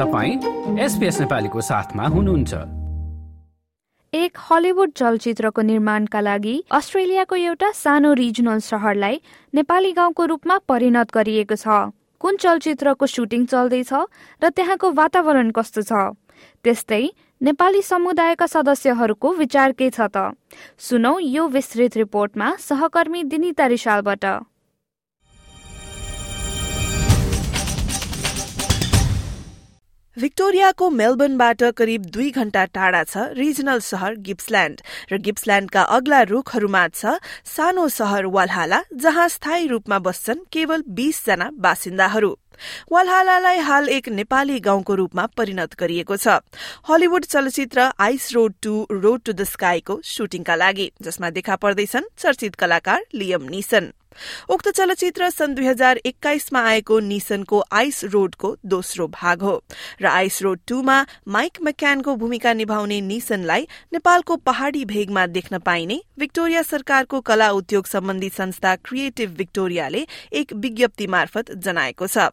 तपाईँ एसपिएस नेपालीको साथमा हुनुहुन्छ। एक हलिउड चलचित्रको निर्माणका लागि अस्ट्रेलियाको एउटा सानो रिजनल सहरलाई नेपाली गाउँको रूपमा परिणत गरिएको छ। कुन चलचित्रको सुटिङ चल्दैछ र त्यहाँको वातावरण कस्तो छ? त्यस्तै नेपाली समुदायका सदस्यहरूको विचार के छ त? सुनौ यो विस्तृत रिपोर्टमा सहकर्मी दिनिता रिसालबाट। भिक्टोरियाको मेलबर्नबाट करिब दुई घण्टा टाढा छ रिजनल सहर गिप्सल्याण्ड र गिप्सल्याण्डका अग्ला रूखहरूमा छ सानो सहर वालहाला जहाँ स्थायी रूपमा बस्छन् केवल बीसजना बासिन्दाहरू। वालहालालाई हाल एक नेपाली गाउँको रूपमा परिणत गरिएको छ। हलिउड चलचित्र Ice Road Two Road to the स्काईको शुटिङका लागि जसमा देखा पर्दैछन् चर्चित कलाकार लियम निसन। उक्त चलचित्र सन् दुई हजार एक्काइसमा आएको निसनको आइस रोडको दोस्रो भाग हो र आइस रोड टूमा माइक मैक्यानको भूमिका निभाउने निसनलाई नेपालको पहाड़ी भेगमा देख्न पाइने विक्टोरिया सरकारको कला उद्योग सम्बन्धी संस्था क्रिएटिभ विक्टोरियाले एक विज्ञप्ति मार्फत जनाएको छ।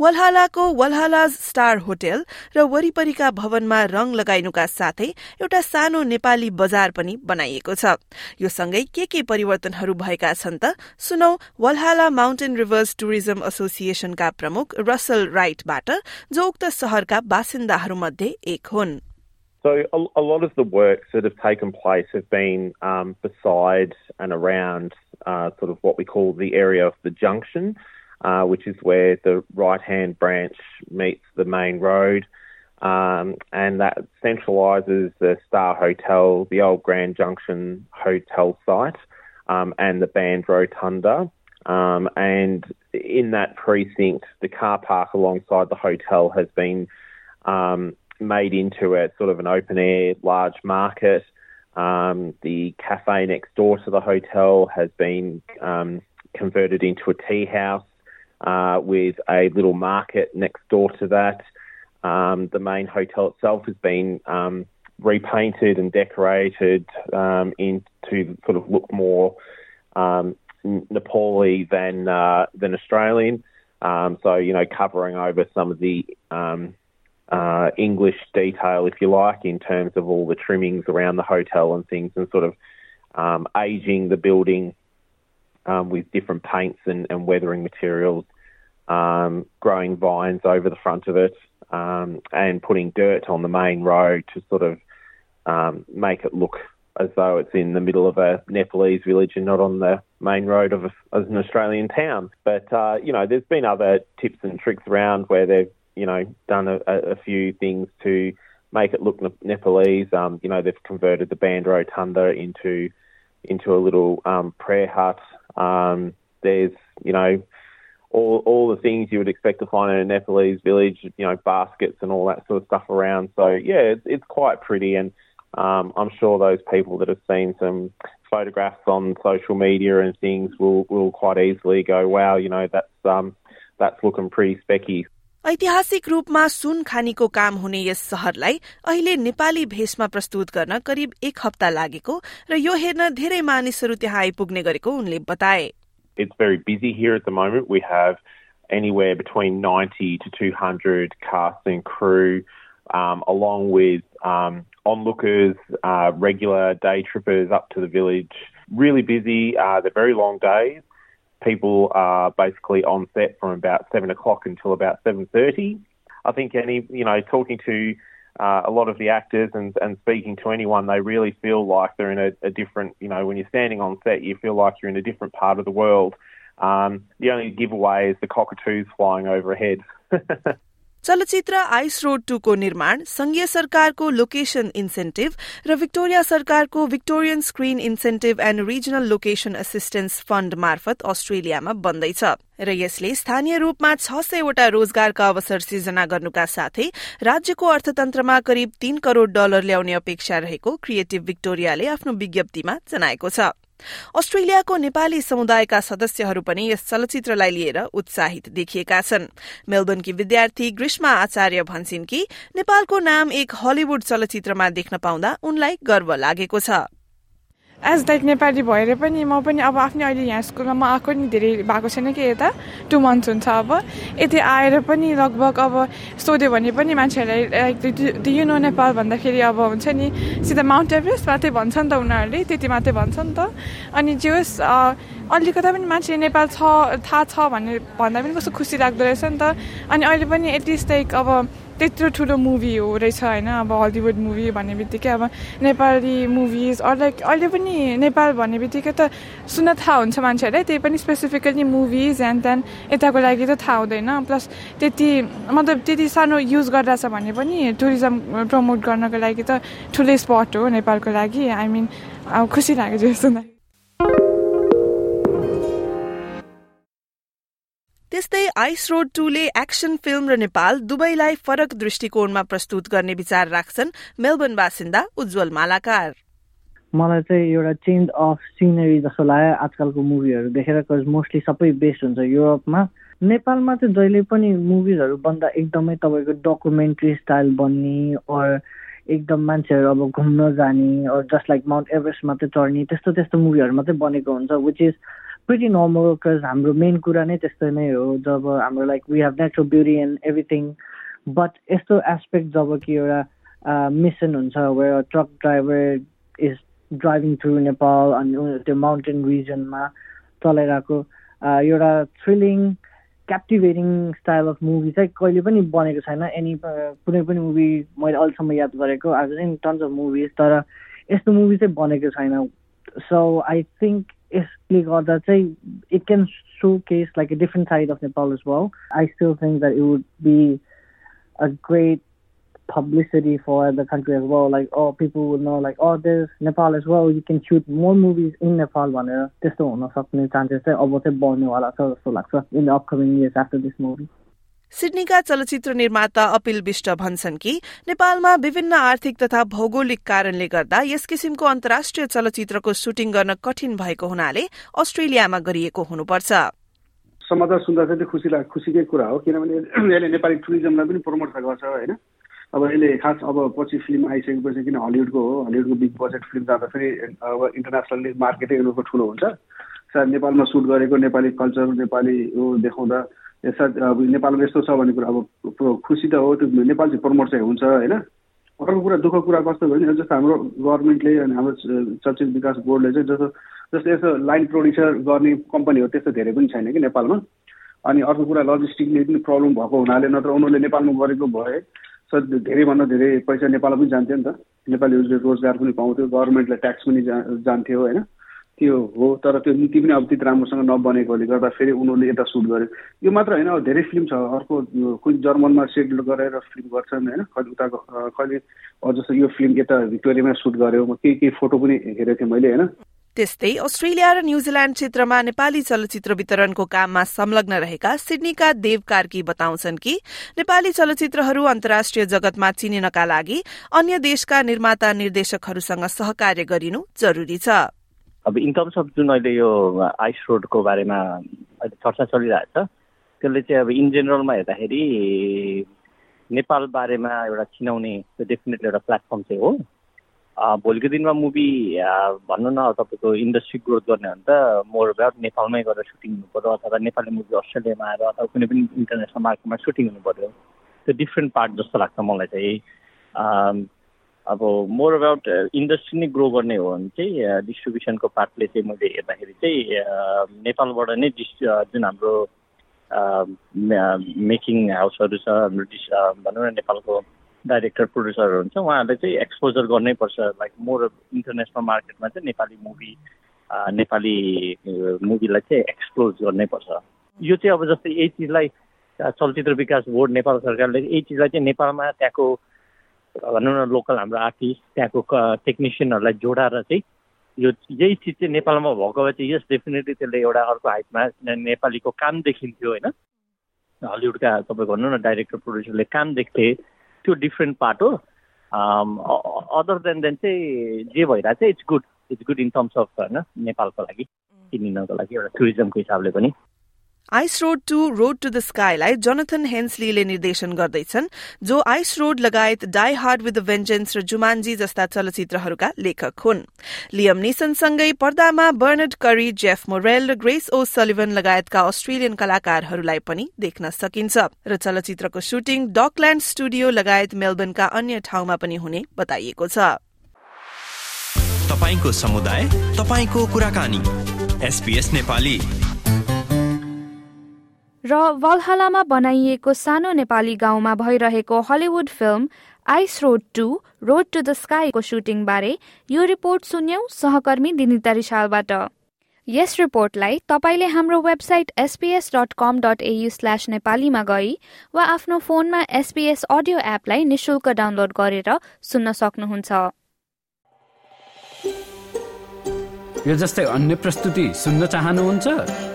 वलहालाको वलहाला स्टार होटेल र वरिपरिका भवनमा रंग लगाइनुका साथै एउटा सानो नेपाली बजार पनि बनाइएको छ यो सँगै के के परिवर्तनहरू भएका छन् त सुनौ वलहाला माउन्टेन रिभर्स टुरिज्म एसोसिएशनका प्रमुख रसल राइटबाट जो उक्त सहरका बासिन्दाहरू मध्ये एक हुन् So a, a, lot of the works that have taken place have been um, beside and around uh, sort of what we call the area of the junction. Uh, which is where the right hand branch meets the main road. Um, and that centralises the Star Hotel, the old Grand Junction hotel site, um, and the Band Rotunda. Um, and in that precinct, the car park alongside the hotel has been um, made into a sort of an open air large market. Um, the cafe next door to the hotel has been um, converted into a tea house uh, with a little market next door to that. Um, the main hotel itself has been um, repainted and decorated um, into sort of look more um, Nepali than uh, than Australian. Um, so you know, covering over some of the um, uh, English detail, if you like, in terms of all the trimmings around the hotel and things, and sort of um, aging the building um, with different paints and, and weathering materials, um, growing vines over the front of it, um, and putting dirt on the main road to sort of um, make it look as though it's in the middle of a Nepalese village and not on the main road of, a, an Australian town. But uh, you know, there's been other tips and tricks around where they've you know done a, a few things to make it look Nepalese. Um, you know, they've converted the Band Rotunda into into a little um, prayer hut. Um, there's, you know, all all the things you would expect to find in a Nepalese village, you know, baskets and all that sort of stuff around. So yeah, it's, it's quite pretty, and um, I'm sure those people that have seen some photographs on social media and things will will quite easily go, wow, you know, that's um, that's looking pretty specky. ऐतिहासिक रूपमा सुन खानीको काम हुने यस सहरलाई अहिले नेपाली भेषमा प्रस्तुत गर्न करिब एक हप्ता लागेको र यो हेर्न धेरै मानिसहरू त्यहाँ आइपुग्ने गरेको उनले बताए It's very busy here at the moment. We have anywhere between 90 to 200 cast and crew, um, along with um, onlookers, uh, regular day trippers up to the village. Really busy. Uh, they're very long days people are basically on set from about seven o'clock until about seven thirty. I think any you know talking to uh, a lot of the actors and, and speaking to anyone, they really feel like they're in a, a, different you know when you're standing on set, you feel like you're in a different part of the world. Um, the only giveaway is the cockatoos flying overhead. चलचित्र ice road टूको निर्माण संघीय सरकारको location incentive र Victoria सरकारको Victorian Screen Incentive and Regional Location Assistance Fund मार्फत अस्ट्रेलियामा बन्दैछ। र यसले स्थानीय रूपमा छ सयवटा रोजगारका अवसर सिर्जना गर्नुका साथै राज्यको अर्थतन्त्रमा करिब तीन करोड़ डलर ल्याउने अपेक्षा रहेको क्रिएटिभ विक्टोरियाले आफ्नो विज्ञप्तिमा जनाएको छ। अस्ट्रेलियाको नेपाली समुदायका सदस्यहरू पनि यस चलचित्रलाई लिएर उत्साहित देखिएका छन्। मेलबर्नकी विद्यार्थी ग्रीष्मा आचार्य भन्छन् कि नेपालको नाम एक हलिउड चलचित्रमा देख्न पाउँदा उनलाई गर्व लागेको छ। एज लाइक नेपाली भएर पनि म पनि अब आफ्नै अहिले यहाँ स्कुलमा म आएको नि धेरै भएको छैन कि यता टु मन्थ्स हुन्छ अब यति आएर पनि लगभग अब सोध्यो भने पनि मान्छेहरूलाई लाइक यु नो नेपाल भन्दाखेरि अब हुन्छ नि सिधा माउन्ट एभरेस्ट मात्रै भन्छ नि त उनीहरूले त्यति मात्रै भन्छ नि त अनि जे होस् अलिकता पनि मान्छेले नेपाल छ थाहा छ भन्ने भन्दा पनि कस्तो खुसी लाग्दो रहेछ नि त अनि अहिले पनि एटलिस्ट लाइक अब त्यत्रो ठुलो मुभी हो रहेछ होइन अब हलिउड मुभी भन्ने बित्तिकै अब नेपाली मुभिज लाइक अहिले पनि नेपाल भन्ने बित्तिकै त सुन्न थाहा हुन्छ मान्छेहरूलाई त्यही पनि स्पेसिफिकली मुभिज एन्ड देन यताको लागि त थाहा हुँदैन। प्लस त्यति मतलब त्यति सानो युज गरिरहेछ भने पनि टुरिज्म प्रमोट गर्नको लागि त ठुलै स्पट हो नेपालको लागि। आई मिन खुसी लाग्यो जस्तो त्यस्तै आइस रोड टूले एक्सन फिल्म र नेपाल दुवैलाई फरक दृष्टिकोणमा प्रस्तुत गर्ने विचार राख्छन् मेलबर्न बासिन्दा उज्जवल मालाकार। मलाई चाहिँ एउटा चेन्ज अफ सिनेरी जस्तो लाग्यो आजकलको मुभीहरू देखेर कज मोस्टली सबै बेस्ट हुन्छ युरोपमा। नेपालमा चाहिँ जहिले पनि मुभिजहरू बन्दा एकदमै तपाईँको डकुमेन्ट्री स्टाइल बन्ने अर एकदम मान्छेहरू अब घुम्न जाने or just like Mount Everest मात्रै चढ्ने त्यस्तो त्यस्तो मुभीहरू मात्रै बनेको हुन्छ which is pretty normal because हाम्रो मेन कुरा नै त्यस्तो नै हो। जब हाम्रो like we have natural beauty and everything but यस्तो एस्पेक्ट जब कि एउटा मिसन हुन्छ where truck driver is driving through Nepal अनि त्यो माउन्टेन रिजनमा चलाइरहेको एउटा thrilling captivating style of movie चाहिँ कहिले पनि बनेको छैन। एनी कुनै पनि मुभी मैले अहिलेसम्म याद गरेको आज इन टन्स अफ मुभिज तर यस्तो मुभी चाहिँ बनेको छैन। सो आई थिङ्क यसले गर्दा चाहिँ it can so case like a different side of Nepal as well. I still think that it would be a great publicity for the country as well. Like, oh, people will know, like, oh, there's Nepal as well. You can shoot more movies in Nepal भनेर त्यस्तो हुन सक्ने chances चाहिँ अब चाहिँ बढ्नेवाला छ जस्तो लाग्छ in the upcoming years after this movie सिडनीका चलचित्र निर्माता अपिल विष्ट भन्छन् कि नेपालमा विभिन्न आर्थिक तथा भौगोलिक कारणले गर्दा यस किसिमको अन्तर्राष्ट्रिय चलचित्रको सुटिङ गर्न कठिन भएको हुनाले अस्ट्रेलियामा गरिएको हुनुपर्छ। समाचार सुन्दा चाहिँ खुसी लाग खुसीकै कुरा हो किनभने यसले नेपाली टुरिज्मलाई पनि प्रमोट गर्छ होइन? अब यसले खास अब पछि फिल्म आइसकेपछि किन हलिउडको हो हलिउडको बिग बजेट फिल्म जाँदाखेरि अब इन्टरनेसनली मार्केटै उनीहरूको ठुलो हुन्छ। सायद नेपालमा सुट गरेको नेपाली कल्चर नेपाली देखाउँदा अब नेपालमा यस्तो छ भन्ने कुरा अब खुसी त हो त्यो नेपाल चाहिँ प्रमोट चाहिँ हुन्छ होइन? अर्को कुरा दुःख कुरा कस्तो भयो भने जस्तो हाम्रो गभर्मेन्टले अनि हाम्रो चलचित्र विकास बोर्डले चाहिँ जस्तो जस्तो यसो लाइन प्रड्युसर गर्ने कम्पनीहरू त्यस्तो धेरै पनि छैन कि नेपालमा। अनि अर्को कुरा लजिस्टिकले पनि प्रब्लम भएको हुनाले नत्र उनीहरूले नेपालमा गरेको भए सर धेरैभन्दा धेरै पैसा नेपालमा पनि जान्थ्यो नि त। नेपालीहरूले रोजगार पनि पाउँथ्यो गभर्मेन्टलाई ट्याक्स पनि जान्थ्यो होइन? त्यो हो तर त्यो नीति पनि अब त्यति राम्रोसँग नबनेकोले गर्दा फेरि उनीहरूले यता सुट गर्यो। यो मात्र होइन अब धेरै फिल्म छ अर्को कोही जर्मनमा सेड्युल गरेर फिल्म गर्छन् होइन? कहिले उताको कहिले जस्तो यो फिल्म यता भिक्टोरियामा सुट गर्यो केही केही फोटो पनि हेरेको थिएँ मैले होइन? त्यस्तै अस्ट्रेलिया र न्यूजील्याण्ड क्षेत्रमा नेपाली चलचित्र वितरणको काममा संलग्न रहेका सिडनीका देव कार्की बताउँछन् कि नेपाली चलचित्रहरू अन्तर्राष्ट्रिय जगतमा चिनिनका लागि अन्य देशका निर्माता निर्देशकहरूसँग सहकार्य गरिनु जरूरी छ। अब इन टर्म्स अफ जुन अहिले यो आइस रोडको बारेमा अहिले चर्चा चलिरहेछ त्यसले चाहिँ अब इन जेनरलमा हेर्दाखेरि नेपाल बारेमा एउटा चिनाउने त्यो डेफिनेटली एउटा प्लेटफर्म चाहिँ हो। भोलिको दिनमा मुभी भन्नु न तपाईँको इन्डस्ट्री ग्रोथ गर्ने भने त मोर अबाउट नेपालमै गएर सुटिङ हुनु पऱ्यो अथवा नेपाली मुभी अस्ट्रेलियामा आएर अथवा कुनै पनि इन्टरनेसनल मार्केटमा सुटिङ हुनु पऱ्यो त्यो डिफ्रेन्ट पार्ट जस्तो लाग्छ मलाई चाहिँ। अब मोर अबाउट इन्डस्ट्री नै ग्रो गर्ने हो भने चाहिँ डिस्ट्रिब्युसनको पार्टले चाहिँ मैले हेर्दाखेरि चाहिँ नेपालबाट नै डिस् जुन हाम्रो मेकिङ हाउसहरू छ हाम्रो डिस भनौँ न नेपालको डाइरेक्टर प्रड्युसरहरू हुन्छ उहाँहरूले चाहिँ एक्सपोजर गर्नै पर्छ लाइक मोर इन्टरनेसनल मार्केटमा चाहिँ नेपाली मुभी नेपाली मुभीलाई चाहिँ एक्सप्लोज गर्नै पर्छ। यो चाहिँ अब जस्तै यही चिजलाई चलचित्र विकास बोर्ड नेपाल सरकारले यही चिजलाई चाहिँ नेपालमा त्यहाँको भनौँ न लोकल हाम्रो आर्टिस्ट त्यहाँको टेक्निसियनहरूलाई जोडाएर चाहिँ यो यही चिज चाहिँ नेपालमा भएको भए चाहिँ यस डेफिनेटली त्यसले एउटा अर्को हाइटमा नेपालीको काम देखिन्थ्यो होइन? हलिउडका तपाईँ भनौँ न डाइरेक्टर प्रड्युसरले काम देख्थे। त्यो डिफ्रेन्ट पार्ट हो। अदर देन देन चाहिँ जे भइरहेको छ it's good it's good in terms of होइन नेपालको लागि चिनिनको लागि एउटा टुरिज्मको हिसाबले पनि। Ice road to road to the स्काईलाई Jonathan हेन्सलीले निर्देशन गर्दैछन् जो आइस रोड लगायत डाई हार्ड विथ भेन्जेन्स र जुमान्जी जस्ता चलचित्रहरूका लेखक हुन्। लियम निसनसँगै पर्दामा बर्नड करी जेफ मोरेल र ग्रेस ओ सलिभन लगायतका अस्ट्रेलियन कलाकारहरूलाई पनि देख्न सकिन्छ र चलचित्रको शुटिङ डकल्याण्ड स्टुडियो लगायत मेलबर्नका अन्य ठाउँमा पनि हुने बताइएको छ। समुदाय कुराकानी। एसपीएस नेपाली। र वलहलामा बनाइएको सानो नेपाली गाउँमा भइरहेको Hollywood film Ice Road Two Road to the स्काईको सुटिङबारे यो रिपोर्ट सुन्यौं सहकर्मी दिनिता रिसालबाट। यस रिपोर्टलाई तपाईँले हाम्रो website SBS dot com dot AU slash नेपालीमा गई वा आफ्नो फोनमा एसपीएस अडियो एपलाई निशुल्क डाउनलोड गरेर सुन्न सक्नुहुन्छ। यो जस्तै अन्य प्रस्तुति सुन्न चाहनुहुन्छ?